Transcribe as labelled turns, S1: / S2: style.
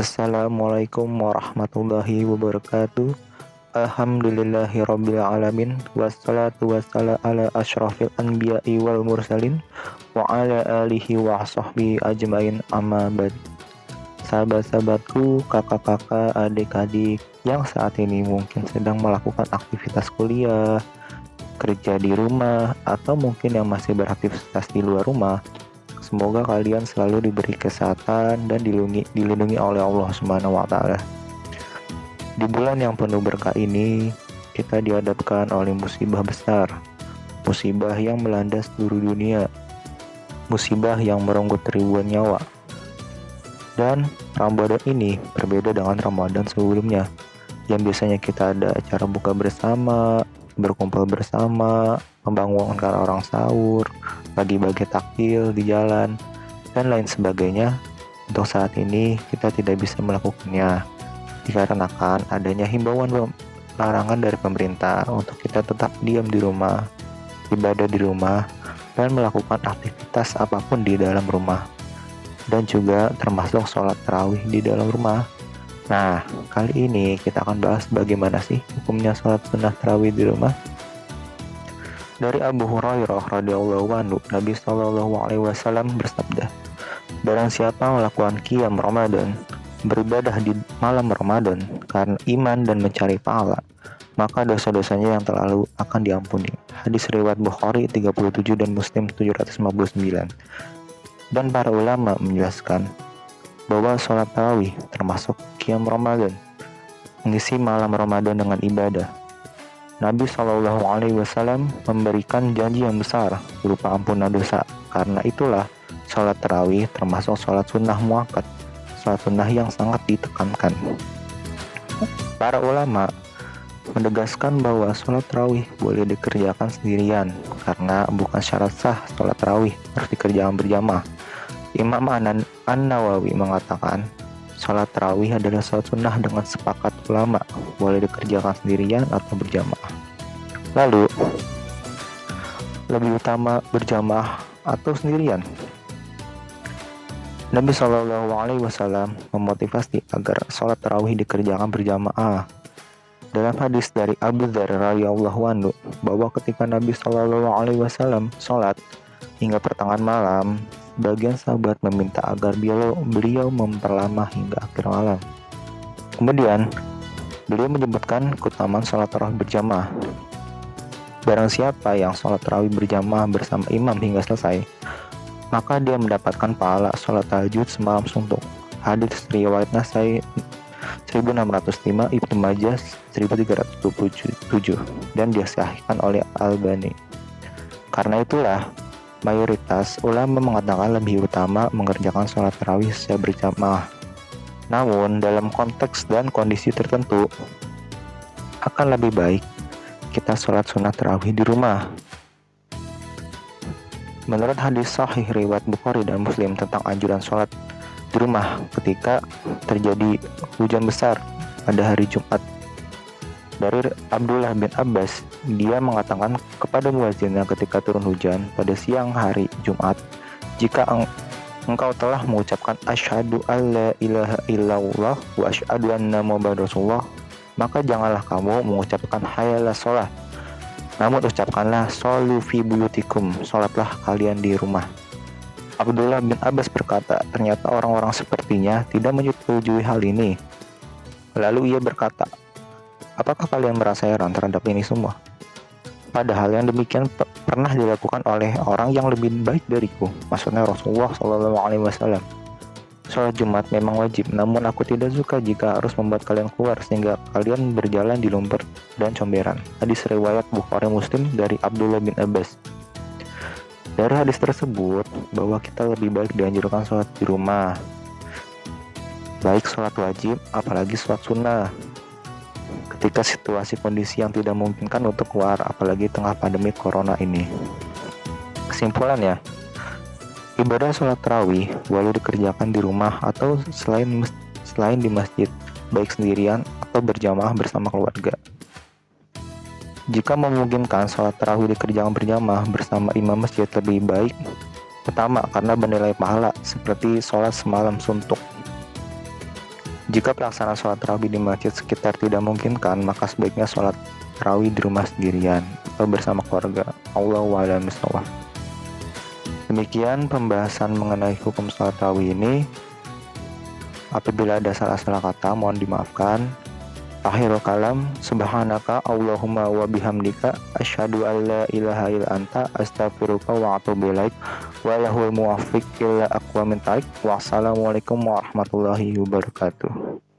S1: Assalamualaikum warahmatullahi wabarakatuh. Alhamdulillahi rabbil alamin. Wassalatu wassalamu ala ashrafil anbiya'i wal mursalin Wa ala alihi wa sahbihi ajmain. Amma bad. Sahabat-sahabatku, kakak-kakak, adik-adik yang saat ini mungkin sedang melakukan aktivitas kuliah, kerja di rumah, atau mungkin yang masih beraktivitas di luar rumah, Semoga kalian selalu diberi kesehatan dan dilindungi, dilindungi oleh Allah Subhanahu wa taala. Di bulan yang penuh berkah ini, kita dihadapkan oleh musibah besar. Musibah yang melanda seluruh dunia. Musibah yang merenggut ribuan nyawa. Dan Ramadan ini berbeda dengan Ramadan sebelumnya yang biasanya kita ada acara buka bersama, berkumpul bersama, membangunkan orang sahur, bagi-bagi takjil di jalan, dan lain sebagainya. Untuk saat ini kita tidak bisa melakukannya dikarenakan adanya himbauan larangan dari pemerintah untuk kita tetap diam di rumah, ibadah di rumah, dan melakukan aktivitas apa pun di dalam rumah. Dan juga termasuk sholat tarawih di dalam rumah. Nah, kali ini kita akan bahas bagaimana sih hukumnya sholat sunnah tarawih di rumah. Dari Abu Hurairah radhiyallahu anhu, Nabi Shallallahu alaihi wasallam bersabda, "Barang siapa melakukan qiyam Ramadan, beribadah di malam Ramadan karena iman dan mencari pahala, maka dosa-dosanya yang terlalu akan diampuni." Hadis riwayat Bukhari 37 dan Muslim 759. Dan para ulama menjelaskan bahwa sholat tarawih termasuk qiyam Ramadan, mengisi malam Ramadan dengan ibadah Nabi Shallallahu Alaihi Wasallam memberikan janji yang besar berupa ampunan dosa. Karena itulah sholat tarawih termasuk sholat sunnah muakat, sholat sunnah yang sangat ditekankan. Para ulama menegaskan bahwa sholat tarawih boleh dikerjakan sendirian karena bukan syarat sah sholat tarawih harus dikerjakan berjamaah. Imam An-Nawawi mengatakan Sholat tarawih adalah sholat sunnah dengan sepakat ulama, boleh dikerjakan sendirian atau berjamaah. Lalu, lebih utama berjamaah atau sendirian? Nabi Shallallahu Alaihi Wasallam memotivasi agar sholat tarawih dikerjakan berjamaah. Dalam hadis dari Abu Dzar radhiyallahu anhu bahwa ketika Nabi Shallallahu Alaihi Wasallam sholat hingga pertengahan malam, Sebagian sahabat meminta agar beliau, memperlama hingga akhir malam. Kemudian, beliau menyebutkan keutamaan sholat tarawih berjamaah. Barang siapa yang sholat tarawih berjamaah bersama imam hingga selesai, maka dia mendapatkan pahala sholat tahajud semalam suntuk. Hadis riwayat Nasai 1605 Ibnu Majah 1327 dan disahihkan oleh Albani. Karena itulah Mayoritas ulama mengatakan lebih utama mengerjakan sholat tarawih secara berjamaah. Namun, dalam konteks dan kondisi tertentu, akan lebih baik kita sholat sunat tarawih di rumah. Menurut hadis sahih riwayat Bukhari dan Muslim tentang anjuran sholat di rumah ketika terjadi hujan besar pada hari Jumat dari Abdullah bin Abbas, dia mengatakan kepada muazzinnya ketika turun hujan pada siang hari Jumat, jika eng engkau telah mengucapkan asyhadu alla ilaha illallah wa asyhadu anna muhammadar rasulullah, maka janganlah kamu mengucapkan hayalah sholat. Namun ucapkanlah solu fi buyutikum, sholatlah kalian di rumah. Abdullah bin Abbas berkata, ternyata orang-orang sepertinya tidak menyetujui hal ini. Lalu ia berkata, Apakah kalian merasa heran terhadap ini semua? Padahal yang demikian pernah dilakukan oleh orang yang lebih baik dariku, maksudnya Rasulullah Shallallahu Alaihi Wasallam. Sholat Jumat memang wajib, namun aku tidak suka jika harus membuat kalian keluar sehingga kalian berjalan di lumpur dan comberan. Hadis riwayat Bukhari Muslim dari Abdullah bin Abbas. Dari hadis tersebut bahwa kita lebih baik dianjurkan sholat di rumah, baik sholat wajib apalagi sholat sunnah ketika situasi kondisi yang tidak memungkinkan untuk keluar apalagi tengah pandemi corona ini. Kesimpulannya, ibadah sholat tarawih boleh dikerjakan di rumah atau selain selain di masjid, baik sendirian atau berjamaah bersama keluarga. Jika memungkinkan sholat tarawih dikerjakan berjamaah bersama imam masjid lebih baik, pertama karena bernilai pahala seperti sholat semalam suntuk Jika pelaksanaan sholat tarawih di masjid sekitar tidak memungkinkan, maka sebaiknya sholat tarawih di rumah sendirian atau bersama keluarga. Allah wa'ala Demikian pembahasan mengenai hukum sholat tarawih ini. Apabila ada salah-salah kata, mohon dimaafkan. Akhirul kalam, subhanaka Allahumma wa bihamdika asyhadu an la ilaha illa anta astaghfiruka wa atubu ilaik wa lahul muwaffiq illa aqwa min Wassalamualaikum warahmatullahi wabarakatuh.